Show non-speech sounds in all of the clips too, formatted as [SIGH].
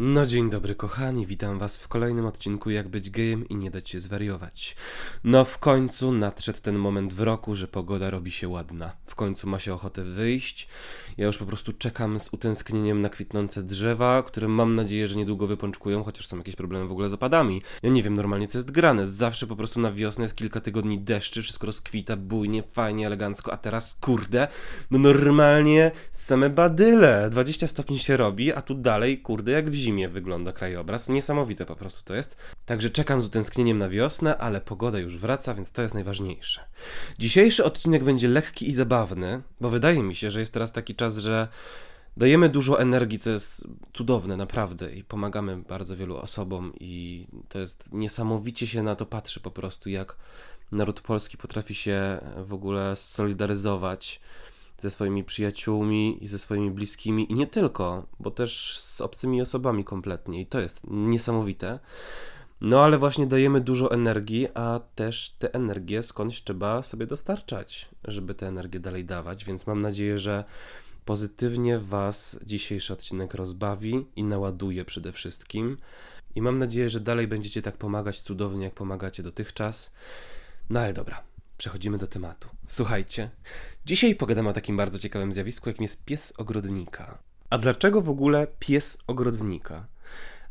No dzień dobry kochani, witam was w kolejnym odcinku Jak być gejem i nie dać się zwariować. No w końcu nadszedł ten moment w roku, że pogoda robi się ładna. W końcu ma się ochotę wyjść. Ja już po prostu czekam z utęsknieniem na kwitnące drzewa, które mam nadzieję, że niedługo wypączkują, chociaż są jakieś problemy w ogóle z opadami. Ja nie wiem normalnie co jest grane, zawsze po prostu na wiosnę jest kilka tygodni deszczy, wszystko rozkwita bujnie, fajnie, elegancko, a teraz kurde, no normalnie same badyle. 20 stopni się robi, a tu dalej kurde jak w zimie wygląda krajobraz. Niesamowite po prostu to jest. Także czekam z utęsknieniem na wiosnę, ale pogoda już wraca, więc to jest najważniejsze. Dzisiejszy odcinek będzie lekki i zabawny, bo wydaje mi się, że jest teraz taki czas, że dajemy dużo energii, co jest cudowne, naprawdę, i pomagamy bardzo wielu osobom, i to jest niesamowicie się na to patrzy po prostu, jak naród polski potrafi się w ogóle solidaryzować ze swoimi przyjaciółmi i ze swoimi bliskimi i nie tylko, bo też z obcymi osobami kompletnie i to jest niesamowite. No ale właśnie dajemy dużo energii, a też tę energię skądś trzeba sobie dostarczać, żeby tę energię dalej dawać, więc mam nadzieję, że pozytywnie Was dzisiejszy odcinek rozbawi i naładuje przede wszystkim. I mam nadzieję, że dalej będziecie tak pomagać cudownie, jak pomagacie dotychczas. No ale dobra, przechodzimy do tematu. Słuchajcie, dzisiaj pogadamy o takim bardzo ciekawym zjawisku, jakim jest pies ogrodnika. A dlaczego w ogóle pies ogrodnika?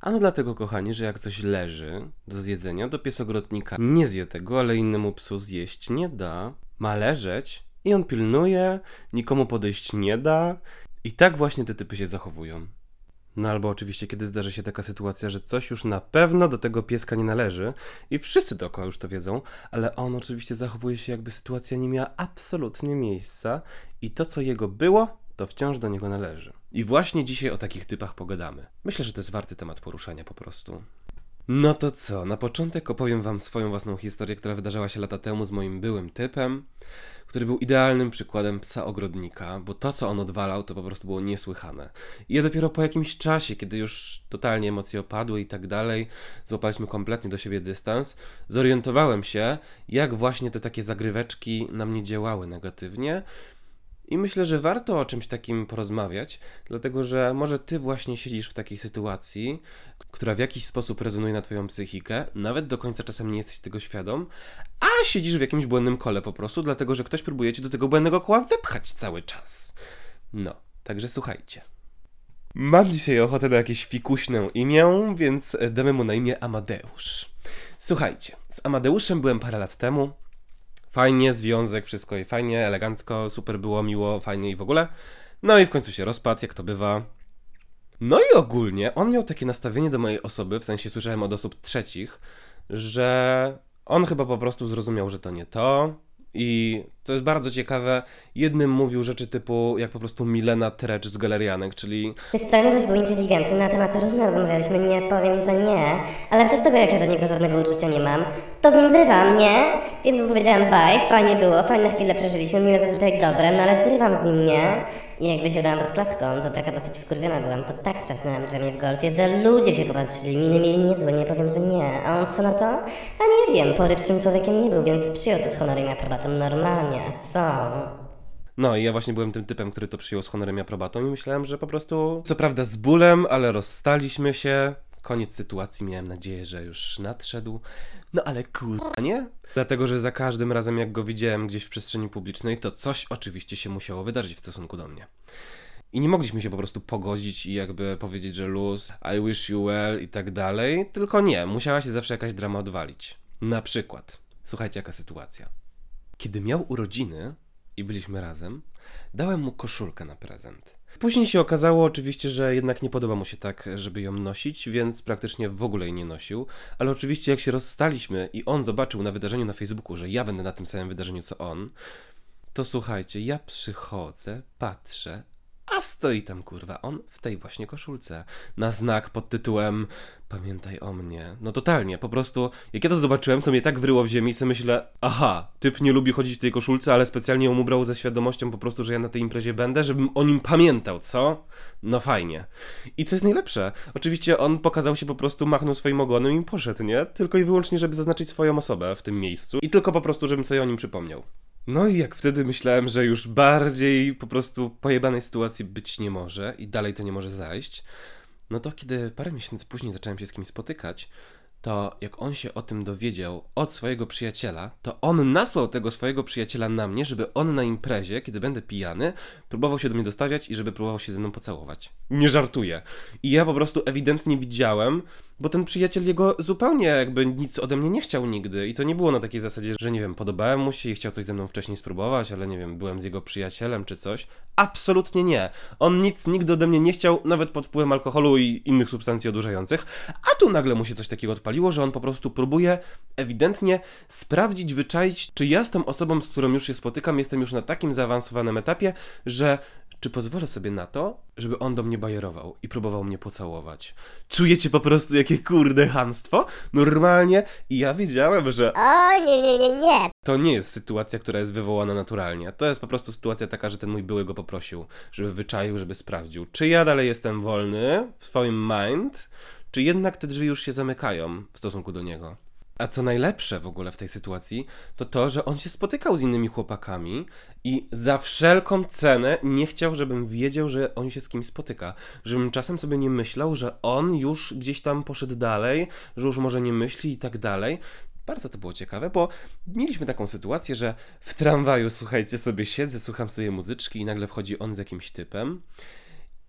Ano dlatego, kochani, że jak coś leży do zjedzenia, to pies ogrodnika nie zje tego, ale innemu psu zjeść nie da. Ma leżeć i on pilnuje, nikomu podejść nie da. I tak właśnie te typy się zachowują. No albo oczywiście, kiedy zdarzy się taka sytuacja, że coś już na pewno do tego pieska nie należy i wszyscy dookoła już to wiedzą, ale on oczywiście zachowuje się jakby sytuacja nie miała absolutnie miejsca i to, co jego było, to wciąż do niego należy. I właśnie dzisiaj o takich typach pogadamy. Myślę, że to jest warty temat poruszania po prostu. No to co, na początek opowiem wam swoją własną historię, która wydarzała się lata temu z moim byłym typem, który był idealnym przykładem psa ogrodnika, bo to, co on odwalał, to po prostu było niesłychane. I ja dopiero po jakimś czasie, kiedy już totalnie emocje opadły i tak dalej, złapaliśmy kompletnie do siebie dystans, zorientowałem się, jak właśnie te takie zagryweczki na mnie działały negatywnie, i myślę, że warto o czymś takim porozmawiać, dlatego że może ty właśnie siedzisz w takiej sytuacji, która w jakiś sposób rezonuje na twoją psychikę, nawet do końca czasem nie jesteś tego świadom, a siedzisz w jakimś błędnym kole po prostu, dlatego że ktoś próbuje cię do tego błędnego koła wypchać cały czas. No, także słuchajcie. Mam dzisiaj ochotę na jakieś fikuśne imię, więc damy mu na imię Amadeusz. Słuchajcie, z Amadeuszem byłem parę lat temu, Fajnie, związek, wszystko i fajnie, elegancko, super było, miło, fajnie i w ogóle. No i w końcu się rozpadł, jak to bywa. No i ogólnie on miał takie nastawienie do mojej osoby, w sensie słyszałem od osób trzecich, że on chyba po prostu zrozumiał, że to nie to, i co jest bardzo ciekawe, jednym mówił rzeczy typu jak po prostu Milena Trecz z Galerianek, czyli dość był inteligentny, na tematy różne rozmawialiśmy, nie powiem, że nie, ale co z tego, jak ja do niego żadnego uczucia nie mam? To z nim zrywam, nie? Więc mu powiedziałam bye, fajnie było, fajne chwile przeżyliśmy, miłe zazwyczaj dobre, no ale zrywam z nim, nie? I jak wysiadałam pod klatką, to taka dosyć wkurwiona byłam, to tak trzasnęłam drzemie w golfie, że ludzie się popatrzyli, miny mieli niezłe, nie powiem, że nie. A on co na to? A nie wiem, porywczym człowiekiem nie był, więc przyjął to z honorem i aprobatą normalnie, a co? No i ja właśnie byłem tym typem, który to przyjął z honorem i aprobatą i myślałem, że po prostu, co prawda z bólem, ale rozstaliśmy się. Koniec sytuacji, miałem nadzieję, że już nadszedł. No ale kurwa, nie? Dlatego, że za każdym razem jak go widziałem gdzieś w przestrzeni publicznej, to coś oczywiście się musiało wydarzyć w stosunku do mnie. I nie mogliśmy się po prostu pogodzić i jakby powiedzieć, że luz, I wish you well i tak dalej, tylko nie, musiała się zawsze jakaś drama odwalić. Na przykład, słuchajcie jaka sytuacja. Kiedy miał urodziny i byliśmy razem, dałem mu koszulkę na prezent. Później się okazało oczywiście, że jednak nie podoba mu się tak, żeby ją nosić, więc praktycznie w ogóle jej nie nosił. Ale oczywiście jak się rozstaliśmy i on zobaczył na wydarzeniu na Facebooku, że ja będę na tym samym wydarzeniu co on, to słuchajcie, ja przychodzę, patrzę, a stoi tam kurwa on w tej właśnie koszulce. Na znak pod tytułem Pamiętaj o mnie. No totalnie, po prostu jak ja to zobaczyłem, to mnie tak wryło w ziemi sobie myślę, aha, typ nie lubi chodzić w tej koszulce, ale specjalnie ją ubrał ze świadomością po prostu, że ja na tej imprezie będę, żebym o nim pamiętał, co? No fajnie. I co jest najlepsze, oczywiście on pokazał się po prostu, machnął swoim ogonem i poszedł, nie? Tylko i wyłącznie, żeby zaznaczyć swoją osobę w tym miejscu i tylko po prostu, żebym sobie o nim przypomniał. No i jak wtedy myślałem, że już bardziej po prostu pojebanej sytuacji być nie może i dalej to nie może zajść, No to kiedy parę miesięcy później zacząłem się z kimś spotykać, to jak on się o tym dowiedział od swojego przyjaciela, to on nasłał tego swojego przyjaciela na mnie, żeby on na imprezie, kiedy będę pijany, próbował się do mnie dostawiać i żeby próbował się ze mną pocałować. Nie żartuję. I ja po prostu ewidentnie widziałem, bo ten przyjaciel jego zupełnie jakby nic ode mnie nie chciał nigdy i to nie było na takiej zasadzie, że nie wiem, podobałem mu się i chciał coś ze mną wcześniej spróbować, ale nie wiem, byłem z jego przyjacielem czy coś. Absolutnie nie. On nic nigdy ode mnie nie chciał, nawet pod wpływem alkoholu i innych substancji odurzających, a tu nagle mu się coś takiego odpaliło, że on po prostu próbuje ewidentnie sprawdzić, wyczaić, czy ja z tą osobą, z którą już się spotykam, jestem już na takim zaawansowanym etapie, że czy pozwolę sobie na to, żeby on do mnie bajerował i próbował mnie pocałować. Czujecie po prostu jakie kurde hamstwo? Normalnie i ja wiedziałem, że O nie, nie, nie, nie. to nie jest sytuacja, która jest wywołana naturalnie. To jest po prostu sytuacja taka, że ten mój były go poprosił, żeby wyczaił, żeby sprawdził, czy ja dalej jestem wolny w swoim mind, czy jednak te drzwi już się zamykają w stosunku do niego. A co najlepsze w ogóle w tej sytuacji, to to, że on się spotykał z innymi chłopakami i za wszelką cenę nie chciał, żebym wiedział, że on się z kimś spotyka. Żebym czasem sobie nie myślał, że on już gdzieś tam poszedł dalej, że już może nie myśli i tak dalej. Bardzo to było ciekawe, bo mieliśmy taką sytuację, że w tramwaju, słuchajcie, sobie siedzę, słucham sobie muzyczki i nagle wchodzi on z jakimś typem.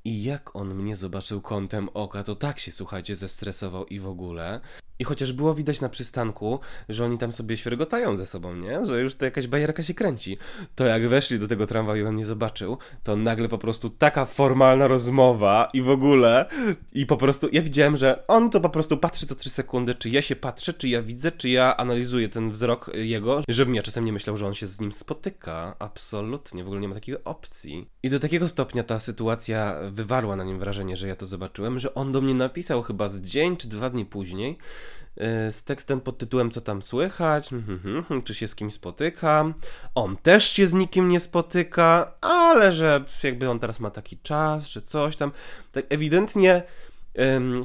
I jak on mnie zobaczył kątem oka, to tak się, słuchajcie, zestresował i w ogóle. I chociaż było widać na przystanku, że oni tam sobie świergotają ze sobą, nie? Że już to jakaś bajerka się kręci. To jak weszli do tego tramwaju i on mnie zobaczył, to nagle po prostu taka formalna rozmowa i w ogóle. I po prostu ja widziałem, że on to po prostu patrzy co 3 sekundy, czy ja się patrzę, czy ja widzę, czy ja analizuję ten wzrok jego, żebym ja czasem nie myślał, że on się z nim spotyka. Absolutnie, w ogóle nie ma takiej opcji. I do takiego stopnia ta sytuacja wywarła na nim wrażenie, że ja to zobaczyłem, że on do mnie napisał chyba z dzień czy dwa dni później, z tekstem pod tytułem Co tam słychać, Mhm, mhm, mhm, czy się z kimś spotykam. On też się z nikim nie spotyka, ale że jakby on teraz ma taki czas, czy coś tam. Tak ewidentnie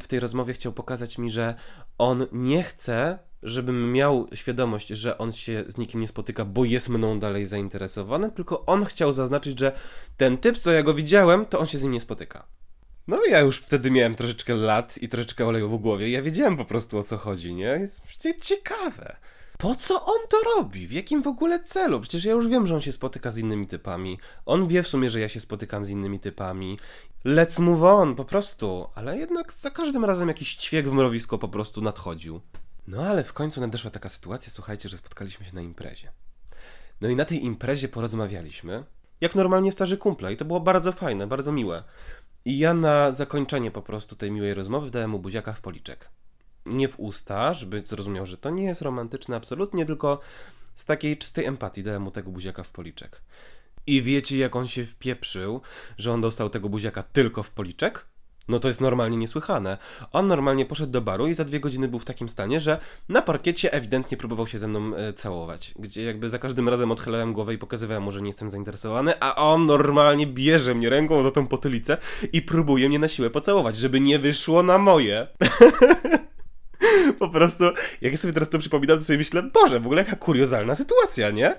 w tej rozmowie chciał pokazać mi, że on nie chce, żebym miał świadomość, że on się z nikim nie spotyka, bo jest mną dalej zainteresowany, tylko on chciał zaznaczyć, że ten typ, co ja go widziałem, to on się z nim nie spotyka. No i ja już wtedy miałem troszeczkę lat i troszeczkę oleju w głowie. Ja wiedziałem po prostu o co chodzi, nie? Jest przecież ciekawe. Po co on to robi? W jakim w ogóle celu? Przecież ja już wiem, że on się spotyka z innymi typami. On wie w sumie, że ja się spotykam z innymi typami. Let's move on, po prostu. Ale jednak za każdym razem jakiś ćwiek w mrowisko po prostu nadchodził. No ale w końcu nadeszła taka sytuacja, słuchajcie, że spotkaliśmy się na imprezie. No i na tej imprezie porozmawialiśmy, jak normalnie starzy kumple i to było bardzo fajne, bardzo miłe. I ja na zakończenie po prostu tej miłej rozmowy dałem mu buziaka w policzek. Nie w usta, żeby zrozumiał, że to nie jest romantyczne absolutnie, tylko z takiej czystej empatii dałem mu tego buziaka w policzek. I wiecie, jak on się wpieprzył, że on dostał tego buziaka tylko w policzek? No to jest normalnie niesłychane. On normalnie poszedł do baru i za dwie godziny był w takim stanie, że na parkiecie ewidentnie próbował się ze mną e, całować. Gdzie jakby za każdym razem odchylałem głowę i pokazywałem mu, że nie jestem zainteresowany, a on normalnie bierze mnie ręką za tą potylicę i próbuje mnie na siłę pocałować, żeby nie wyszło na moje. [LAUGHS] po prostu, jak ja sobie teraz to przypominam, to sobie myślę, Boże, w ogóle jaka kuriozalna sytuacja, nie?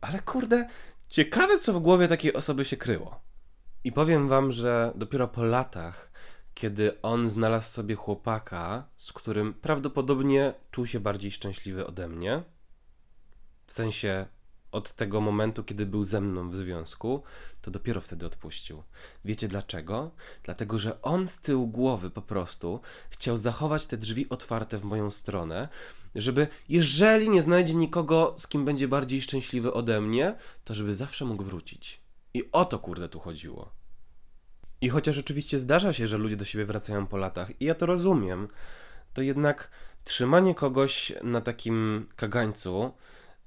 Ale kurde, ciekawe co w głowie takiej osoby się kryło. I powiem wam, że dopiero po latach, kiedy on znalazł sobie chłopaka, z którym prawdopodobnie czuł się bardziej szczęśliwy ode mnie, w sensie od tego momentu, kiedy był ze mną w związku, to dopiero wtedy odpuścił. Wiecie dlaczego? Dlatego, że on z tyłu głowy po prostu chciał zachować te drzwi otwarte w moją stronę, żeby jeżeli nie znajdzie nikogo, z kim będzie bardziej szczęśliwy ode mnie, to żeby zawsze mógł wrócić. I o to kurde tu chodziło. I chociaż oczywiście zdarza się, że ludzie do siebie wracają po latach, i ja to rozumiem, to jednak trzymanie kogoś na takim kagańcu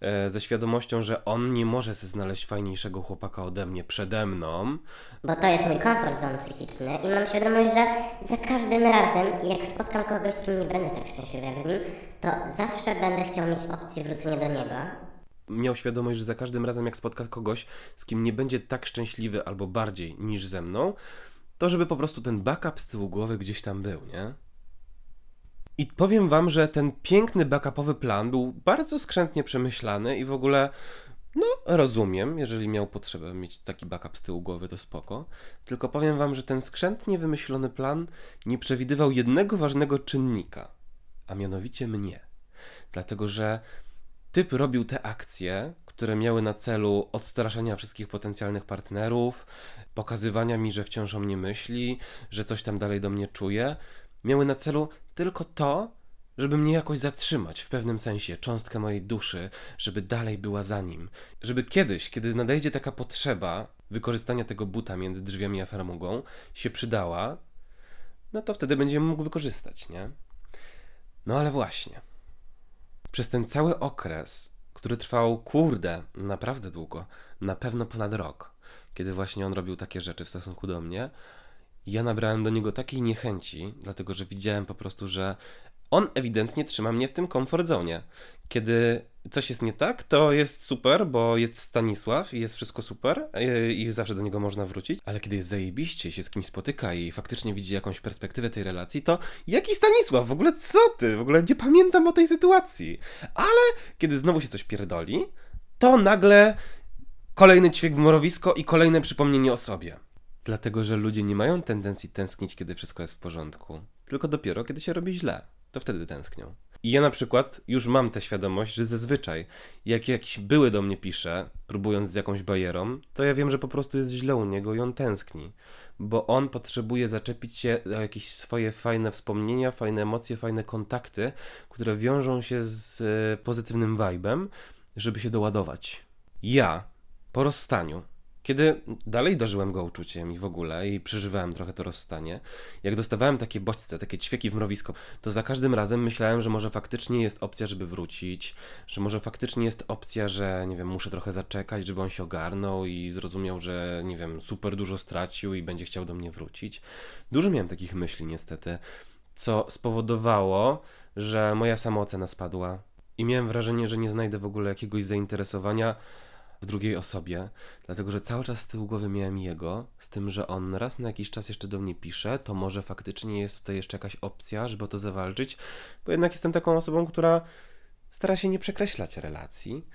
e, ze świadomością, że on nie może sobie znaleźć fajniejszego chłopaka ode mnie przede mną, Bo to jest mój komfort zone psychiczny i mam świadomość, że za każdym razem, jak spotkam kogoś, z kim nie będę tak szczęśliwy jak z nim, to zawsze będę chciał mieć opcję wrócenia do niego. Miał świadomość, że za każdym razem, jak spotka kogoś, z kim nie będzie tak szczęśliwy albo bardziej niż ze mną, to żeby po prostu ten backup z tyłu głowy gdzieś tam był, nie? I powiem wam, że ten piękny backupowy plan był bardzo skrzętnie przemyślany i w ogóle No, rozumiem, jeżeli miał potrzebę mieć taki backup z tyłu głowy, to spoko. Tylko powiem wam, że ten skrzętnie wymyślony plan nie przewidywał jednego ważnego czynnika, a mianowicie mnie. Dlatego, że typ robił te akcje, które miały na celu odstraszenia wszystkich potencjalnych partnerów, pokazywania mi, że wciąż o mnie myśli, że coś tam dalej do mnie czuje, miały na celu tylko to, żeby mnie jakoś zatrzymać w pewnym sensie, cząstkę mojej duszy, żeby dalej była za nim. Żeby kiedyś, kiedy nadejdzie taka potrzeba wykorzystania tego buta między drzwiami a farmugą, się przydała, no to wtedy będzie mógł wykorzystać, nie? No ale właśnie. Przez ten cały okres, który trwał, kurde, naprawdę długo, na pewno ponad rok, kiedy właśnie on robił takie rzeczy w stosunku do mnie, ja nabrałem do niego takiej niechęci, dlatego że widziałem po prostu, że on ewidentnie trzyma mnie w tym comfort zone. Kiedy coś jest nie tak, to jest super, bo jest Stanisław i jest wszystko super e, i zawsze do niego można wrócić, ale kiedy jest zajebiście, się z kimś spotyka i faktycznie widzi jakąś perspektywę tej relacji, to jaki Stanisław? W ogóle co ty? W ogóle nie pamiętam o tej sytuacji. Ale kiedy znowu się coś pierdoli, to nagle kolejny ćwiek w morowisko i kolejne przypomnienie o sobie. Dlatego, że ludzie nie mają tendencji tęsknić, kiedy wszystko jest w porządku, tylko dopiero, kiedy się robi źle to wtedy tęsknią. I ja na przykład już mam tę świadomość, że zazwyczaj jak jakiś były do mnie pisze, próbując z jakąś bajerą, to ja wiem, że po prostu jest źle u niego i on tęskni. Bo on potrzebuje zaczepić się o jakieś swoje fajne wspomnienia, fajne emocje, fajne kontakty, które wiążą się z e, pozytywnym vibem, żeby się doładować. Ja po rozstaniu kiedy dalej darzyłem go uczuciem i w ogóle i przeżywałem trochę to rozstanie, jak dostawałem takie bodźce, takie ćwieki w mrowisko, to za każdym razem myślałem, że może faktycznie jest opcja, żeby wrócić, że może faktycznie jest opcja, że nie wiem, muszę trochę zaczekać, żeby on się ogarnął i zrozumiał, że nie wiem, super dużo stracił i będzie chciał do mnie wrócić. Dużo miałem takich myśli niestety, co spowodowało, że moja samoocena spadła i miałem wrażenie, że nie znajdę w ogóle jakiegoś zainteresowania w drugiej osobie, dlatego że cały czas z tyłu głowy miałem jego, z tym, że on raz na jakiś czas jeszcze do mnie pisze, to może faktycznie jest tutaj jeszcze jakaś opcja, żeby o to zawalczyć, bo jednak jestem taką osobą, która stara się nie przekreślać relacji.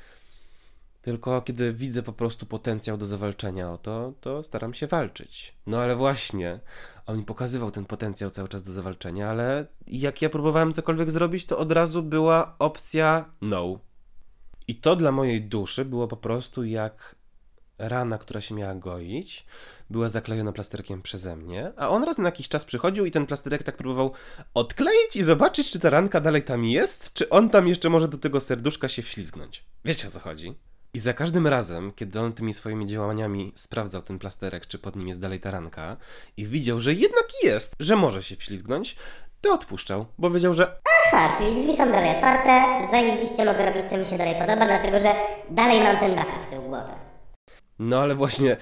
Tylko kiedy widzę po prostu potencjał do zawalczenia o to, to staram się walczyć. No ale właśnie, on mi pokazywał ten potencjał cały czas do zawalczenia, ale jak ja próbowałem cokolwiek zrobić, to od razu była opcja no. I to dla mojej duszy było po prostu jak rana, która się miała goić, była zaklejona plasterkiem przeze mnie, a on raz na jakiś czas przychodził i ten plasterek tak próbował odkleić i zobaczyć, czy ta ranka dalej tam jest, czy on tam jeszcze może do tego serduszka się wślizgnąć. Wiecie o co chodzi? I za każdym razem, kiedy on tymi swoimi działaniami sprawdzał ten plasterek, czy pod nim jest dalej ta ranka, i widział, że jednak jest, że może się wślizgnąć, to odpuszczał, bo wiedział, że Aha, czyli drzwi są dalej otwarte, zajebiście mogę robić, co mi się dalej podoba, dlatego że dalej mam ten backup z tyłu głowy. No ale właśnie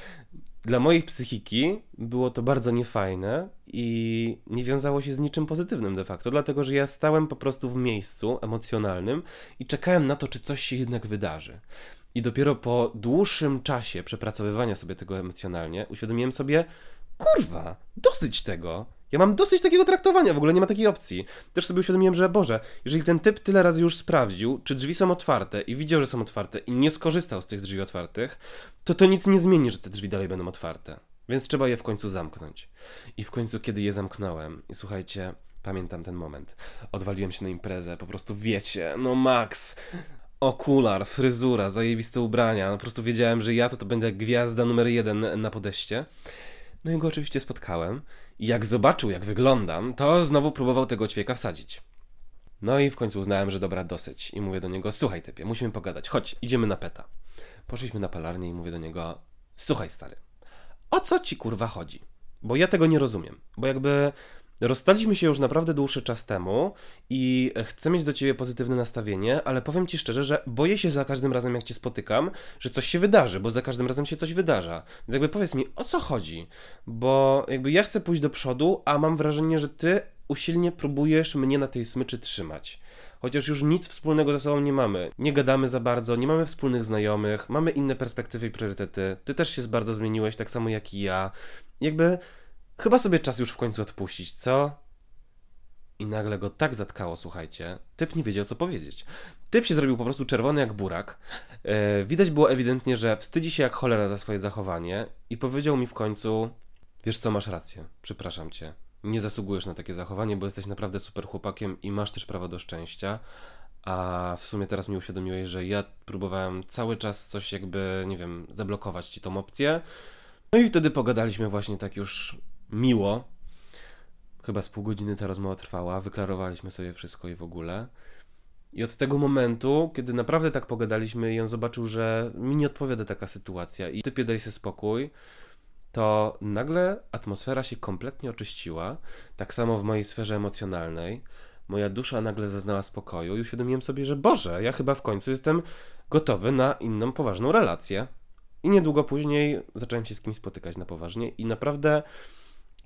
dla mojej psychiki było to bardzo niefajne i nie wiązało się z niczym pozytywnym de facto, dlatego że ja stałem po prostu w miejscu emocjonalnym i czekałem na to, czy coś się jednak wydarzy. I dopiero po dłuższym czasie przepracowywania sobie tego emocjonalnie uświadomiłem sobie, kurwa, dosyć tego. Ja mam dosyć takiego traktowania, w ogóle nie ma takiej opcji. Też sobie uświadomiłem, że Boże, jeżeli ten typ tyle razy już sprawdził, czy drzwi są otwarte i widział, że są otwarte i nie skorzystał z tych drzwi otwartych, to to nic nie zmieni, że te drzwi dalej będą otwarte. Więc trzeba je w końcu zamknąć. I w końcu, kiedy je zamknąłem, i słuchajcie, pamiętam ten moment, odwaliłem się na imprezę, po prostu wiecie, no Max, okular, fryzura, zajebiste ubrania, no po prostu wiedziałem, że ja to, to będę gwiazda numer jeden na podejście. No i go oczywiście spotkałem i jak zobaczył, jak wyglądam, to znowu próbował tego ćwieka wsadzić. No i w końcu uznałem, że dobra, dosyć. I mówię do niego, słuchaj typie, musimy pogadać, chodź, idziemy na peta. Poszliśmy na palarnię i mówię do niego, słuchaj stary, o co ci kurwa chodzi? Bo ja tego nie rozumiem. Bo jakby Rozstaliśmy się już naprawdę dłuższy czas temu i chcę mieć do ciebie pozytywne nastawienie, ale powiem ci szczerze, że boję się za każdym razem, jak cię spotykam, że coś się wydarzy, bo za każdym razem się coś wydarza. Więc jakby powiedz mi, o co chodzi? Bo jakby ja chcę pójść do przodu, a mam wrażenie, że ty usilnie próbujesz mnie na tej smyczy trzymać. Chociaż już nic wspólnego ze sobą nie mamy. Nie gadamy za bardzo, nie mamy wspólnych znajomych, mamy inne perspektywy i priorytety. Ty też się bardzo zmieniłeś, tak samo jak i ja. Jakby Chyba sobie czas już w końcu odpuścić, co? I nagle go tak zatkało, słuchajcie. Typ nie wiedział, co powiedzieć. Typ się zrobił po prostu czerwony jak burak. E, widać było ewidentnie, że wstydzi się jak cholera za swoje zachowanie i powiedział mi w końcu: Wiesz co, masz rację, przepraszam cię. Nie zasługujesz na takie zachowanie, bo jesteś naprawdę super chłopakiem i masz też prawo do szczęścia. A w sumie teraz mi uświadomiłeś, że ja próbowałem cały czas coś jakby, nie wiem, zablokować ci tą opcję. No i wtedy pogadaliśmy właśnie tak już miło. Chyba z pół godziny ta rozmowa trwała, wyklarowaliśmy sobie wszystko i w ogóle. I od tego momentu, kiedy naprawdę tak pogadaliśmy i on zobaczył, że mi nie odpowiada taka sytuacja i typie daj sobie spokój, to nagle atmosfera się kompletnie oczyściła. Tak samo w mojej sferze emocjonalnej. Moja dusza nagle zaznała spokoju i uświadomiłem sobie, że Boże, ja chyba w końcu jestem gotowy na inną poważną relację. I niedługo później zacząłem się z kimś spotykać na poważnie i naprawdę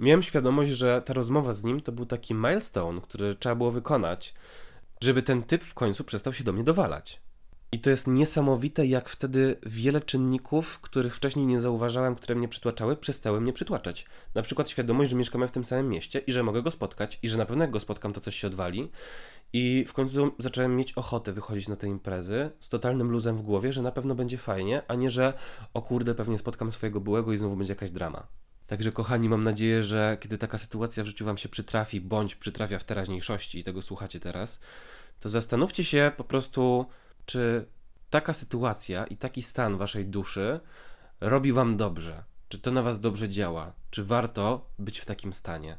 miałem świadomość, że ta rozmowa z nim to był taki milestone, który trzeba było wykonać, żeby ten typ w końcu przestał się do mnie dowalać. I to jest niesamowite, jak wtedy wiele czynników, których wcześniej nie zauważałem, które mnie przytłaczały, przestały mnie przytłaczać. Na przykład świadomość, że mieszkamy w tym samym mieście i że mogę go spotkać i że na pewno jak go spotkam, to coś się odwali. I w końcu zacząłem mieć ochotę wychodzić na te imprezy z totalnym luzem w głowie, że na pewno będzie fajnie, a nie, że o kurde, pewnie spotkam swojego byłego i znowu będzie jakaś drama. Także kochani, mam nadzieję, że kiedy taka sytuacja w życiu wam się przytrafi, bądź przytrafia w teraźniejszości i tego słuchacie teraz, to zastanówcie się po prostu, czy taka sytuacja i taki stan waszej duszy robi wam dobrze. Czy to na was dobrze działa? Czy warto być w takim stanie?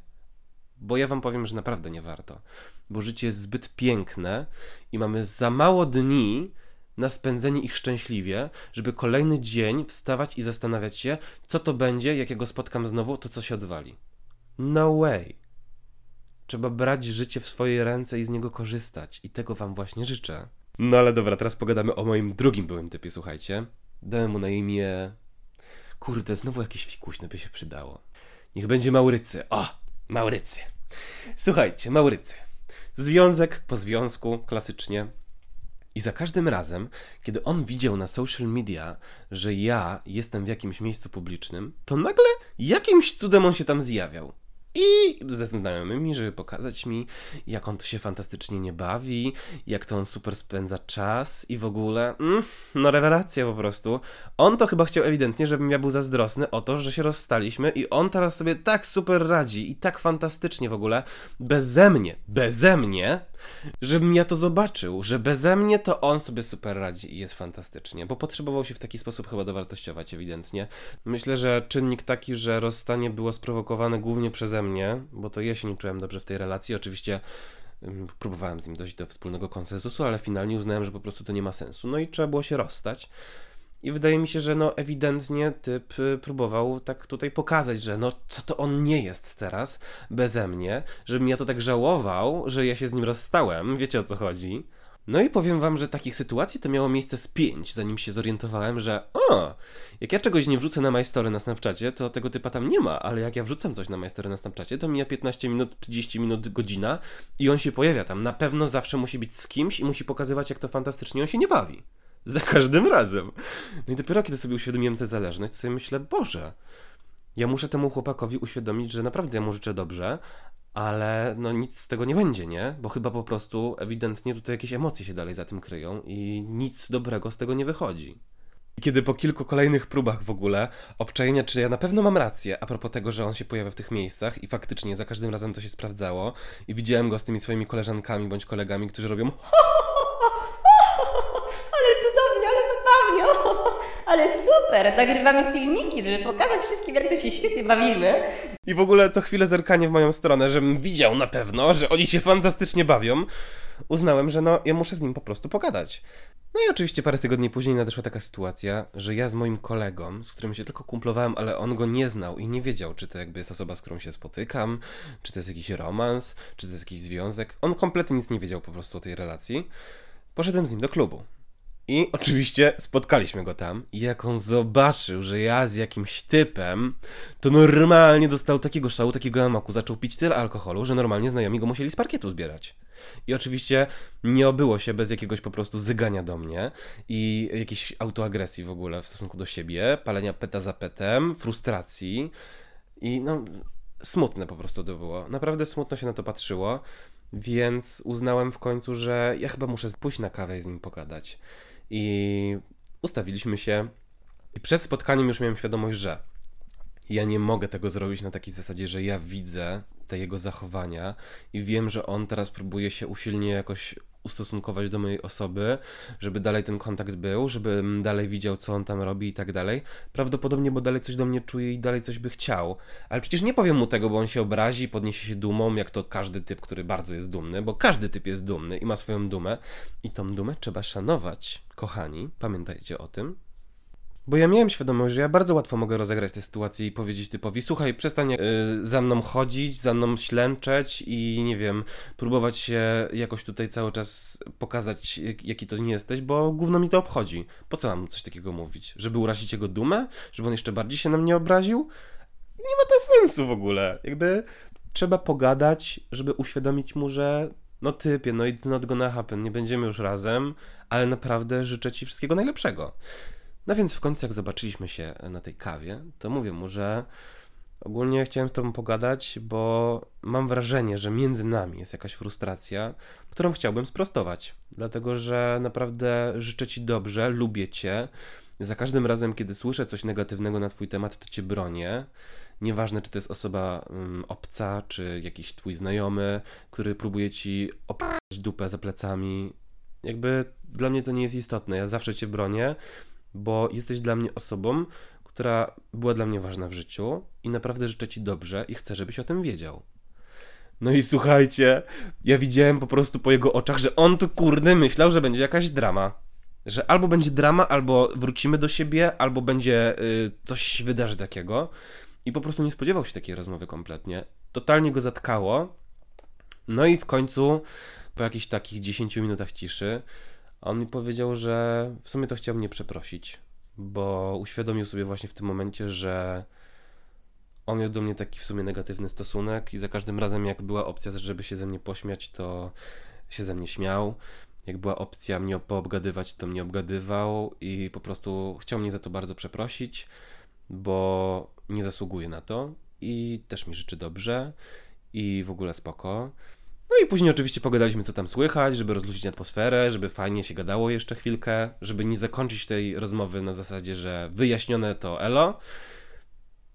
Bo ja wam powiem, że naprawdę nie warto. Bo życie jest zbyt piękne i mamy za mało dni, na spędzenie ich szczęśliwie, żeby kolejny dzień wstawać i zastanawiać się, co to będzie, jak ja go spotkam znowu, to co się odwali. No way. Trzeba brać życie w swoje ręce i z niego korzystać. I tego wam właśnie życzę. No ale dobra, teraz pogadamy o moim drugim byłym typie, słuchajcie. Dałem mu na imię... Kurde, znowu jakieś fikuśne by się przydało. Niech będzie Maurycy. O, Maurycy. Słuchajcie, Maurycy. Związek po związku, klasycznie. I za każdym razem, kiedy on widział na social media, że ja jestem w jakimś miejscu publicznym, to nagle jakimś cudem on się tam zjawiał. I ze znajomymi, żeby pokazać mi, jak on tu się fantastycznie nie bawi, jak to on super spędza czas i w ogóle. Mm, no, rewelacja po prostu. On to chyba chciał ewidentnie, żebym ja był zazdrosny o to, że się rozstaliśmy, i on teraz sobie tak super radzi i tak fantastycznie w ogóle, beze mnie, beze mnie, żebym ja to zobaczył, że beze mnie to on sobie super radzi i jest fantastycznie, bo potrzebował się w taki sposób chyba dowartościować ewidentnie. Myślę, że czynnik taki, że rozstanie było sprowokowane głównie przeze mnie, bo to ja się nie czułem dobrze w tej relacji. Oczywiście próbowałem z nim dojść do wspólnego konsensusu, ale finalnie uznałem, że po prostu to nie ma sensu. No i trzeba było się rozstać. I wydaje mi się, że no ewidentnie typ y, próbował tak tutaj pokazać, że no co to on nie jest teraz beze mnie, żebym ja to tak żałował, że ja się z nim rozstałem, wiecie o co chodzi. No i powiem wam, że takich sytuacji to miało miejsce z pięć, zanim się zorientowałem, że o, jak ja czegoś nie wrzucę na majstory na Snapchacie, to tego typa tam nie ma, ale jak ja wrzucam coś na majstory na Snapchacie, to mija 15 minut, 30 minut, godzina i on się pojawia tam. Na pewno zawsze musi być z kimś i musi pokazywać, jak to fantastycznie on się nie bawi. Za każdym razem. No i dopiero kiedy sobie uświadomiłem tę zależność, sobie myślę, Boże, ja muszę temu chłopakowi uświadomić, że naprawdę ja mu życzę dobrze, ale no nic z tego nie będzie, nie? Bo chyba po prostu ewidentnie tutaj jakieś emocje się dalej za tym kryją i nic dobrego z tego nie wychodzi. Kiedy po kilku kolejnych próbach w ogóle obczajenia, czy ja na pewno mam rację a propos tego, że on się pojawia w tych miejscach i faktycznie za każdym razem to się sprawdzało i widziałem go z tymi swoimi koleżankami bądź kolegami, którzy robią ale super, nagrywamy filmiki, żeby pokazać wszystkim, jak to się świetnie bawimy. I w ogóle co chwilę zerkanie w moją stronę, żebym widział na pewno, że oni się fantastycznie bawią. Uznałem, że no, ja muszę z nim po prostu pogadać. No i oczywiście parę tygodni później nadeszła taka sytuacja, że ja z moim kolegą, z którym się tylko kumplowałem, ale on go nie znał i nie wiedział, czy to jakby jest osoba, z którą się spotykam, czy to jest jakiś romans, czy to jest jakiś związek. On kompletnie nic nie wiedział po prostu o tej relacji. Poszedłem z nim do klubu. I oczywiście spotkaliśmy go tam. I jak on zobaczył, że ja z jakimś typem, to normalnie dostał takiego szału, takiego amaku. Zaczął pić tyle alkoholu, że normalnie znajomi go musieli z parkietu zbierać. I oczywiście nie obyło się bez jakiegoś po prostu zygania do mnie i jakiejś autoagresji w ogóle w stosunku do siebie, palenia peta za petem, frustracji. I no, smutne po prostu to było. Naprawdę smutno się na to patrzyło. Więc uznałem w końcu, że ja chyba muszę pójść na kawę i z nim pogadać. I ustawiliśmy się. I przed spotkaniem już miałem świadomość, że ja nie mogę tego zrobić na takiej zasadzie, że ja widzę te jego zachowania i wiem, że on teraz próbuje się usilnie jakoś ustosunkować do mojej osoby, żeby dalej ten kontakt był, żebym dalej widział, co on tam robi i tak dalej. Prawdopodobnie, bo dalej coś do mnie czuje i dalej coś by chciał. Ale przecież nie powiem mu tego, bo on się obrazi, podniesie się dumą, jak to każdy typ, który bardzo jest dumny, bo każdy typ jest dumny i ma swoją dumę. I tą dumę trzeba szanować, kochani. Pamiętajcie o tym. Bo ja miałem świadomość, że ja bardzo łatwo mogę rozegrać tę sytuację i powiedzieć typowi, słuchaj, przestań yy, za mną chodzić, za mną ślęczeć i nie wiem, próbować się jakoś tutaj cały czas pokazać, jaki to nie jesteś, bo gówno mi to obchodzi. Po co mam coś takiego mówić? Żeby urazić jego dumę? Żeby on jeszcze bardziej się na mnie obraził? Nie ma to sensu w ogóle. Jakby trzeba pogadać, żeby uświadomić mu, że no typie, no it's not gonna happen, nie będziemy już razem, ale naprawdę życzę ci wszystkiego najlepszego. No więc w końcu, jak zobaczyliśmy się na tej kawie, to mówię mu, że ogólnie chciałem z Tobą pogadać, bo mam wrażenie, że między nami jest jakaś frustracja, którą chciałbym sprostować. Dlatego, że naprawdę życzę Ci dobrze, lubię Cię. Za każdym razem, kiedy słyszę coś negatywnego na Twój temat, to Cię bronię. Nieważne, czy to jest osoba um, obca, czy jakiś Twój znajomy, który próbuje Ci opać dupę za plecami. Jakby dla mnie to nie jest istotne. Ja zawsze Cię bronię bo jesteś dla mnie osobą, która była dla mnie ważna w życiu i naprawdę życzę ci dobrze i chcę, żebyś o tym wiedział. No i słuchajcie, ja widziałem po prostu po jego oczach, że on tu kurde myślał, że będzie jakaś drama. Że albo będzie drama, albo wrócimy do siebie, albo będzie y, coś wydarzy takiego. I po prostu nie spodziewał się takiej rozmowy kompletnie. Totalnie go zatkało. No i w końcu, po jakichś takich 10 minutach ciszy, a on mi powiedział, że w sumie to chciał mnie przeprosić, bo uświadomił sobie właśnie w tym momencie, że on miał do mnie taki w sumie negatywny stosunek i za każdym razem jak była opcja, żeby się ze mnie pośmiać, to się ze mnie śmiał. Jak była opcja mnie poobgadywać, to mnie obgadywał i po prostu chciał mnie za to bardzo przeprosić, bo nie zasługuje na to i też mi życzy dobrze i w ogóle spoko. No i później oczywiście pogadaliśmy, co tam słychać, żeby rozluźnić atmosferę, żeby fajnie się gadało jeszcze chwilkę, żeby nie zakończyć tej rozmowy na zasadzie, że wyjaśnione to elo.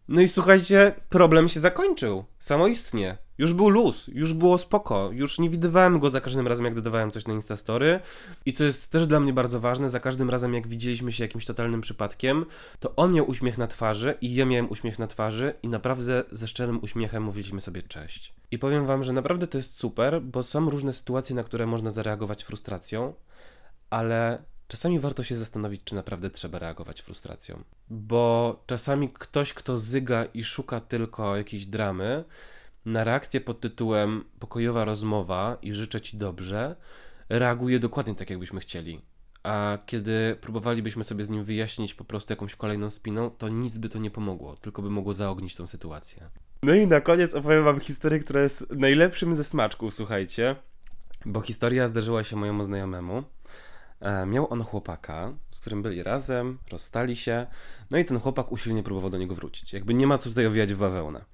No i słuchajcie, problem się zakończył. Samoistnie. Już był luz, już było spoko, już nie widywałem go za każdym razem, jak dodawałem coś na Instastory. I co jest też dla mnie bardzo ważne, za każdym razem, jak widzieliśmy się jakimś totalnym przypadkiem, to on miał uśmiech na twarzy i ja miałem uśmiech na twarzy i naprawdę ze szczerym uśmiechem mówiliśmy sobie cześć. I powiem wam, że naprawdę to jest super, bo są różne sytuacje, na które można zareagować frustracją, ale czasami warto się zastanowić, czy naprawdę trzeba reagować frustracją. Bo czasami ktoś, kto zyga i szuka tylko jakiejś dramy, na reakcję pod tytułem pokojowa rozmowa i życzę ci dobrze, reaguje dokładnie tak, jakbyśmy chcieli. A kiedy próbowalibyśmy sobie z nim wyjaśnić po prostu jakąś kolejną spiną, to nic by to nie pomogło, tylko by mogło zaognić tą sytuację. No i na koniec opowiem wam historię, która jest najlepszym ze smaczków, słuchajcie. Bo historia zdarzyła się mojemu znajomemu. E, miał on chłopaka, z którym byli razem, rozstali się, no i ten chłopak usilnie próbował do niego wrócić. Jakby nie ma co tutaj owijać w bawełnę.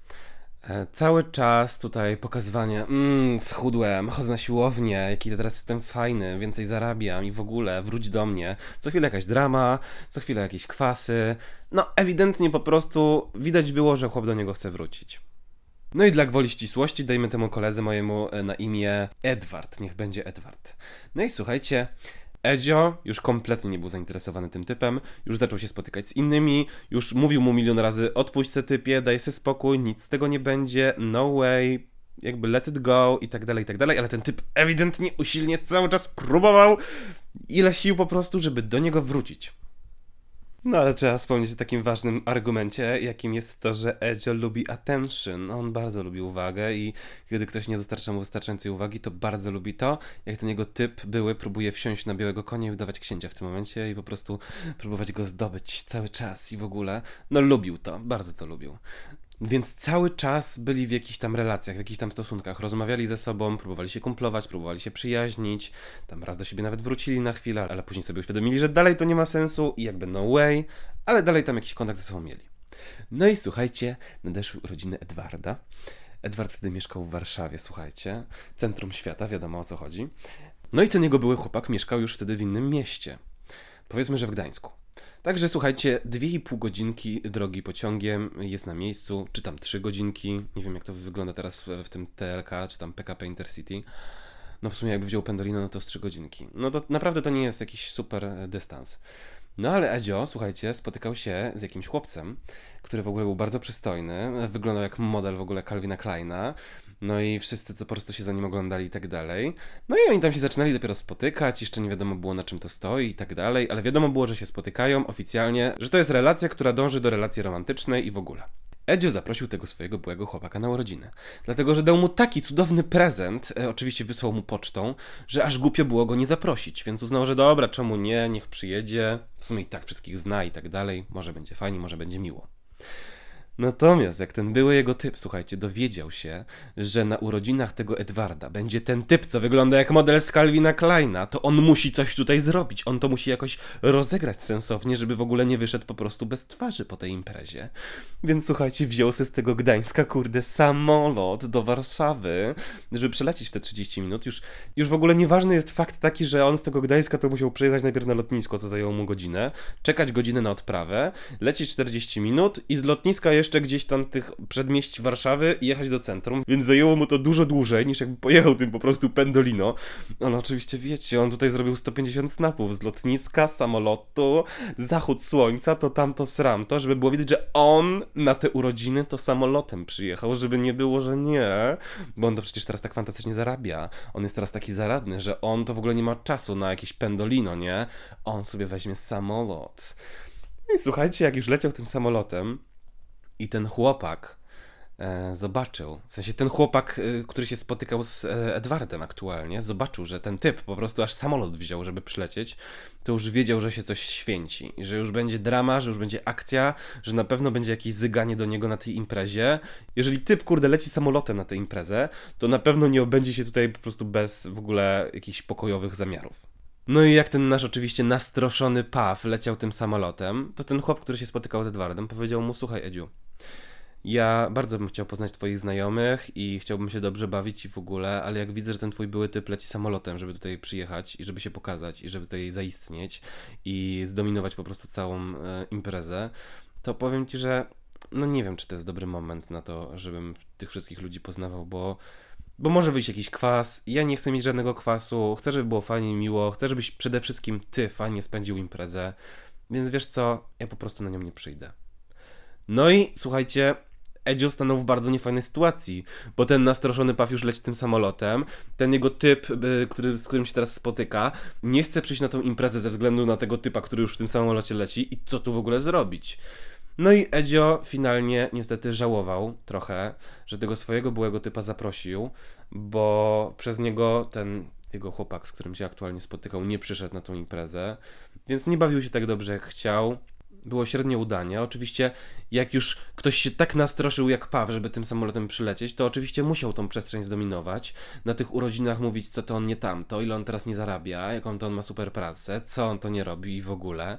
E, cały czas tutaj pokazywanie, mmm, schudłem, chodzę na siłownię, jaki teraz jestem fajny, więcej zarabiam i w ogóle wróć do mnie. Co chwilę jakaś drama, co chwilę jakieś kwasy. No, ewidentnie po prostu widać było, że chłop do niego chce wrócić. No i dla gwoli ścisłości dajmy temu koledze mojemu e, na imię Edward, niech będzie Edward. No i słuchajcie, Edzio już kompletnie nie był zainteresowany tym typem, już zaczął się spotykać z innymi, już mówił mu milion razy odpuść se typie, daj se spokój, nic z tego nie będzie, no way, jakby let it go i tak dalej, i tak dalej, ale ten typ ewidentnie usilnie cały czas próbował ile sił po prostu, żeby do niego wrócić. No ale trzeba wspomnieć o takim ważnym argumencie, jakim jest to, że Edzio lubi attention. On bardzo lubi uwagę i kiedy ktoś nie dostarcza mu wystarczającej uwagi, to bardzo lubi to, jak ten jego typ były próbuje wsiąść na białego konia i udawać księcia w tym momencie i po prostu próbować go zdobyć cały czas i w ogóle. No lubił to, bardzo to lubił. Więc cały czas byli w jakichś tam relacjach, w jakichś tam stosunkach, rozmawiali ze sobą, próbowali się kumplować, próbowali się przyjaźnić, tam raz do siebie nawet wrócili na chwilę, ale później sobie uświadomili, że dalej to nie ma sensu i jakby no way, ale dalej tam jakiś kontakt ze sobą mieli. No i słuchajcie, nadeszły urodziny Edwarda. Edward wtedy mieszkał w Warszawie, słuchajcie, centrum świata, wiadomo o co chodzi. No i ten jego były chłopak mieszkał już wtedy w innym mieście. Powiedzmy, że w Gdańsku. Także słuchajcie, 2,5 godzinki drogi pociągiem jest na miejscu, czy tam 3 godzinki. Nie wiem, jak to wygląda teraz w, tym TLK, czy tam PKP Intercity. No w sumie jakby wziął Pendolino, no to z 3 godzinki. No to naprawdę to nie jest jakiś super e, dystans. No ale Edzio, słuchajcie, spotykał się z jakimś chłopcem, który w ogóle był bardzo przystojny, wyglądał jak model w ogóle Calvina Kleina, no i wszyscy to po prostu się za nim oglądali i tak dalej. No i oni tam się zaczynali dopiero spotykać, jeszcze nie wiadomo było na czym to stoi i tak dalej, ale wiadomo było, że się spotykają oficjalnie, że to jest relacja, która dąży do relacji romantycznej i w ogóle. Edzio zaprosił tego swojego byłego chłopaka na urodziny. Dlatego, że dał mu taki cudowny prezent, e, oczywiście wysłał mu pocztą, że aż głupio było go nie zaprosić, więc uznał, że dobra, czemu nie, niech przyjedzie, w sumie i tak wszystkich zna i tak dalej, może będzie fajnie, może będzie miło. Natomiast jak ten były jego typ, słuchajcie, dowiedział się, że na urodzinach tego Edwarda będzie ten typ, co wygląda jak model z Calvina Kleina, to on musi coś tutaj zrobić. On to musi jakoś rozegrać sensownie, żeby w ogóle nie wyszedł po prostu bez twarzy po tej imprezie. Więc słuchajcie, wziął się z tego Gdańska, kurde, samolot do Warszawy, żeby przelecieć w te 30 minut. Już, już w ogóle nieważny jest fakt taki, że on z tego Gdańska to musiał przyjechać najpierw na lotnisko, co zajęło mu godzinę, czekać godzinę na odprawę, lecieć 40 minut i z lotniska jeszcze jeszcze gdzieś tam tych przedmieść Warszawy i jechać do centrum, więc zajęło mu to dużo dłużej niż jakby pojechał tym po prostu Pendolino. Ale oczywiście wiecie, on tutaj zrobił 150 snapów z lotniska, samolotu, zachód słońca, to tamto sram to, żeby było widać, że on na te urodziny to samolotem przyjechał, żeby nie było, że nie, bo on to przecież teraz tak fantastycznie zarabia. On jest teraz taki zaradny, że on to w ogóle nie ma czasu na jakieś Pendolino, nie? On sobie weźmie samolot. No I słuchajcie, jak już leciał tym samolotem, i ten chłopak e, zobaczył, w sensie ten chłopak, e, który się spotykał z e, Edwardem aktualnie, zobaczył, że ten typ po prostu aż samolot wziął, żeby przylecieć, to już wiedział, że się coś święci, że już będzie drama, że już będzie akcja, że na pewno będzie jakieś zyganie do niego na tej imprezie. Jeżeli typ, kurde, leci samolotem na tę imprezę, to na pewno nie obędzie się tutaj po prostu bez w ogóle jakichś pokojowych zamiarów. No i jak ten nasz oczywiście nastroszony Paw leciał tym samolotem, to ten chłop, który się spotykał z Edwardem, powiedział mu, słuchaj Edziu, ja bardzo bym chciał poznać twoich znajomych i chciałbym się dobrze bawić i w ogóle, ale jak widzę, że ten twój były typ leci samolotem, żeby tutaj przyjechać i żeby się pokazać i żeby tutaj zaistnieć i zdominować po prostu całą e, imprezę, to powiem ci, że no nie wiem, czy to jest dobry moment na to, żebym tych wszystkich ludzi poznawał, bo bo może wyjść jakiś kwas. Ja nie chcę mieć żadnego kwasu. Chcę, żeby było fajnie, miło. Chcę, żebyś przede wszystkim ty fajnie spędził imprezę. Więc wiesz co? Ja po prostu na nią nie przyjdę. No i słuchajcie, Edzio stanął w bardzo niefajnej sytuacji, bo ten nastroszony Paw już leci tym samolotem, ten jego typ, y, który, z którym się teraz spotyka, nie chce przyjść na tą imprezę ze względu na tego typa, który już w tym samolocie leci i co tu w ogóle zrobić. No i Edzio finalnie niestety żałował trochę, że tego swojego byłego typa zaprosił, bo przez niego ten jego chłopak, z którym się aktualnie spotykał, nie przyszedł na tą imprezę, więc nie bawił się tak dobrze jak chciał było średnie udanie. Oczywiście, jak już ktoś się tak nastroszył jak Paw, żeby tym samolotem przylecieć, to oczywiście musiał tą przestrzeń zdominować. Na tych urodzinach mówić, co to on nie tamto, ile on teraz nie zarabia, jaką to on ma super pracę, co on to nie robi i w ogóle.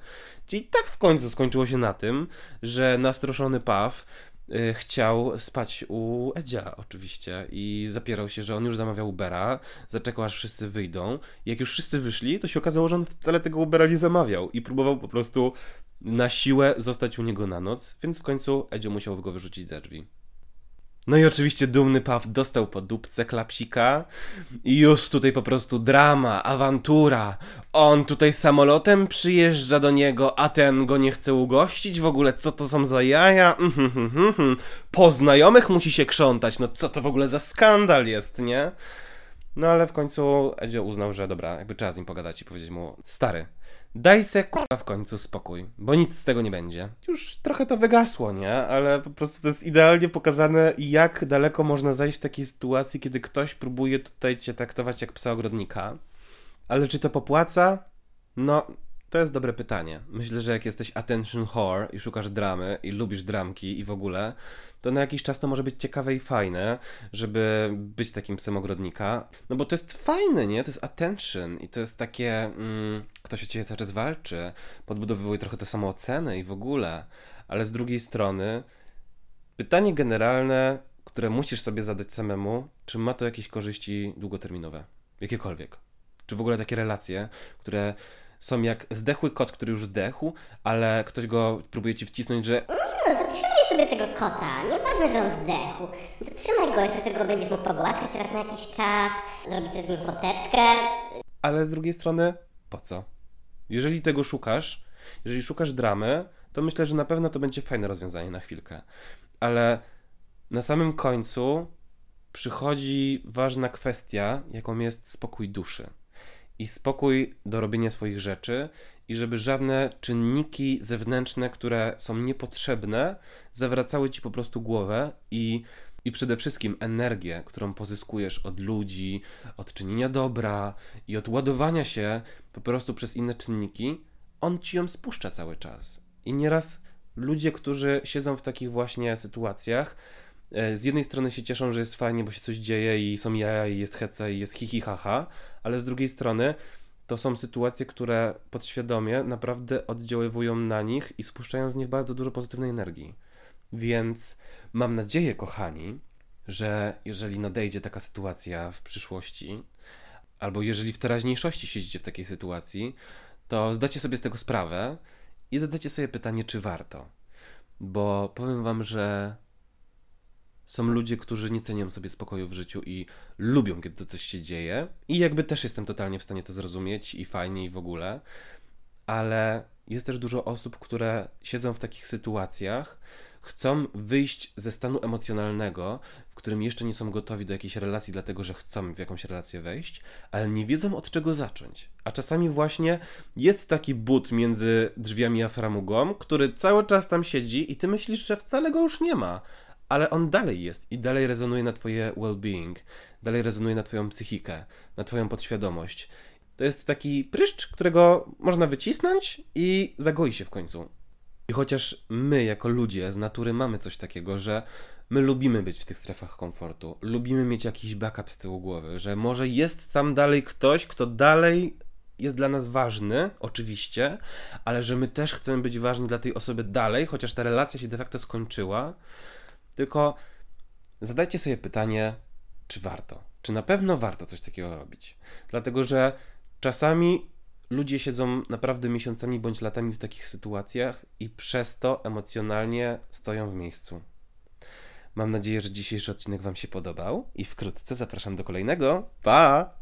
I tak w końcu skończyło się na tym, że nastroszony Paw Y, chciał spać u Edzia oczywiście i zapierał się, że on już zamawiał Ubera, zaczekał aż wszyscy wyjdą. Jak już wszyscy wyszli, to się okazało, że on wcale tego Ubera nie zamawiał i próbował po prostu na siłę zostać u niego na noc, więc w końcu Edzio musiał go wyrzucić ze drzwi. No i oczywiście dumny Paw dostał po dupce klapsika i już tutaj po prostu drama, awantura. On tutaj samolotem przyjeżdża do niego, a ten go nie chce ugościć w ogóle. Co to są za jaja? Po znajomych musi się krzątać. No co to w ogóle za skandal jest, nie? No ale w końcu Edzio uznał, że dobra, jakby trzeba z nim pogadać i powiedzieć mu, stary, Daj se kurwa w końcu spokój, bo nic z tego nie będzie. Już trochę to wygasło, nie? Ale po prostu to jest idealnie pokazane, jak daleko można zajść w takiej sytuacji, kiedy ktoś próbuje tutaj cię traktować jak psa ogrodnika. Ale czy to popłaca? No, to jest dobre pytanie. Myślę, że jak jesteś attention whore i szukasz dramy i lubisz dramki i w ogóle, to na jakiś czas to może być ciekawe i fajne, żeby być takim psem ogrodnika. No bo to jest fajne, nie? To jest attention i to jest takie, mm, ktoś o ciebie cały czas walczy, podbudowywuje trochę tę samooceny i w ogóle. Ale z drugiej strony, pytanie generalne, które musisz sobie zadać samemu, czy ma to jakieś korzyści długoterminowe? Jakiekolwiek. Czy w ogóle takie relacje, które są jak zdechły kot, który już zdechł, ale ktoś go próbuje ci wcisnąć, że No, zatrzymaj sobie tego kota. Nieważne, że on zdechł. Zatrzymaj go, jeszcze sobie go będziesz mógł pogłaskać raz na jakiś czas, zrobić z nim foteczkę. ale z drugiej strony, po co? Jeżeli tego szukasz, jeżeli szukasz dramy, to myślę, że na pewno to będzie fajne rozwiązanie na chwilkę. Ale na samym końcu przychodzi ważna kwestia, jaką jest spokój duszy. I spokój do robienia swoich rzeczy, i żeby żadne czynniki zewnętrzne, które są niepotrzebne, zawracały ci po prostu głowę i, i przede wszystkim energię, którą pozyskujesz od ludzi, od czynienia dobra i od ładowania się po prostu przez inne czynniki, on ci ją spuszcza cały czas. I nieraz ludzie, którzy siedzą w takich właśnie sytuacjach, z jednej strony się cieszą, że jest fajnie, bo się coś dzieje i są jaja i jest heca i jest hihi haha, ale z drugiej strony to są sytuacje, które podświadomie naprawdę oddziaływują na nich i spuszczają z nich bardzo dużo pozytywnej energii. Więc mam nadzieję, kochani, że jeżeli nadejdzie taka sytuacja w przyszłości, albo jeżeli w teraźniejszości siedzicie w takiej sytuacji, to zdacie sobie z tego sprawę i zadacie sobie pytanie, czy warto. Bo powiem wam, że są ludzie, którzy nie cenią sobie spokoju w życiu i lubią, kiedy to coś się dzieje. I jakby też jestem totalnie w stanie to zrozumieć i fajnie i w ogóle. Ale jest też dużo osób, które siedzą w takich sytuacjach, chcą wyjść ze stanu emocjonalnego, w którym jeszcze nie są gotowi do jakiejś relacji, dlatego że chcą w jakąś relację wejść, ale nie wiedzą od czego zacząć. A czasami właśnie jest taki but między drzwiami a framugą, który cały czas tam siedzi i ty myślisz, że wcale go już nie ma, ale on dalej jest i dalej rezonuje na twoje well-being, dalej rezonuje na twoją psychikę, na twoją podświadomość. To jest taki pryszcz, którego można wycisnąć i zagoi się w końcu. I chociaż my, jako ludzie z natury, mamy coś takiego, że my lubimy być w tych strefach komfortu, lubimy mieć jakiś backup z tyłu głowy, że może jest tam dalej ktoś, kto dalej jest dla nas ważny, oczywiście, ale że my też chcemy być ważni dla tej osoby dalej, chociaż ta relacja się de facto skończyła. Tylko zadajcie sobie pytanie, czy warto? Czy na pewno warto coś takiego robić? Dlatego, że czasami ludzie siedzą naprawdę miesiącami bądź latami w takich sytuacjach i przez to emocjonalnie stoją w miejscu. Mam nadzieję, że dzisiejszy odcinek Wam się podobał i wkrótce zapraszam do kolejnego. Pa!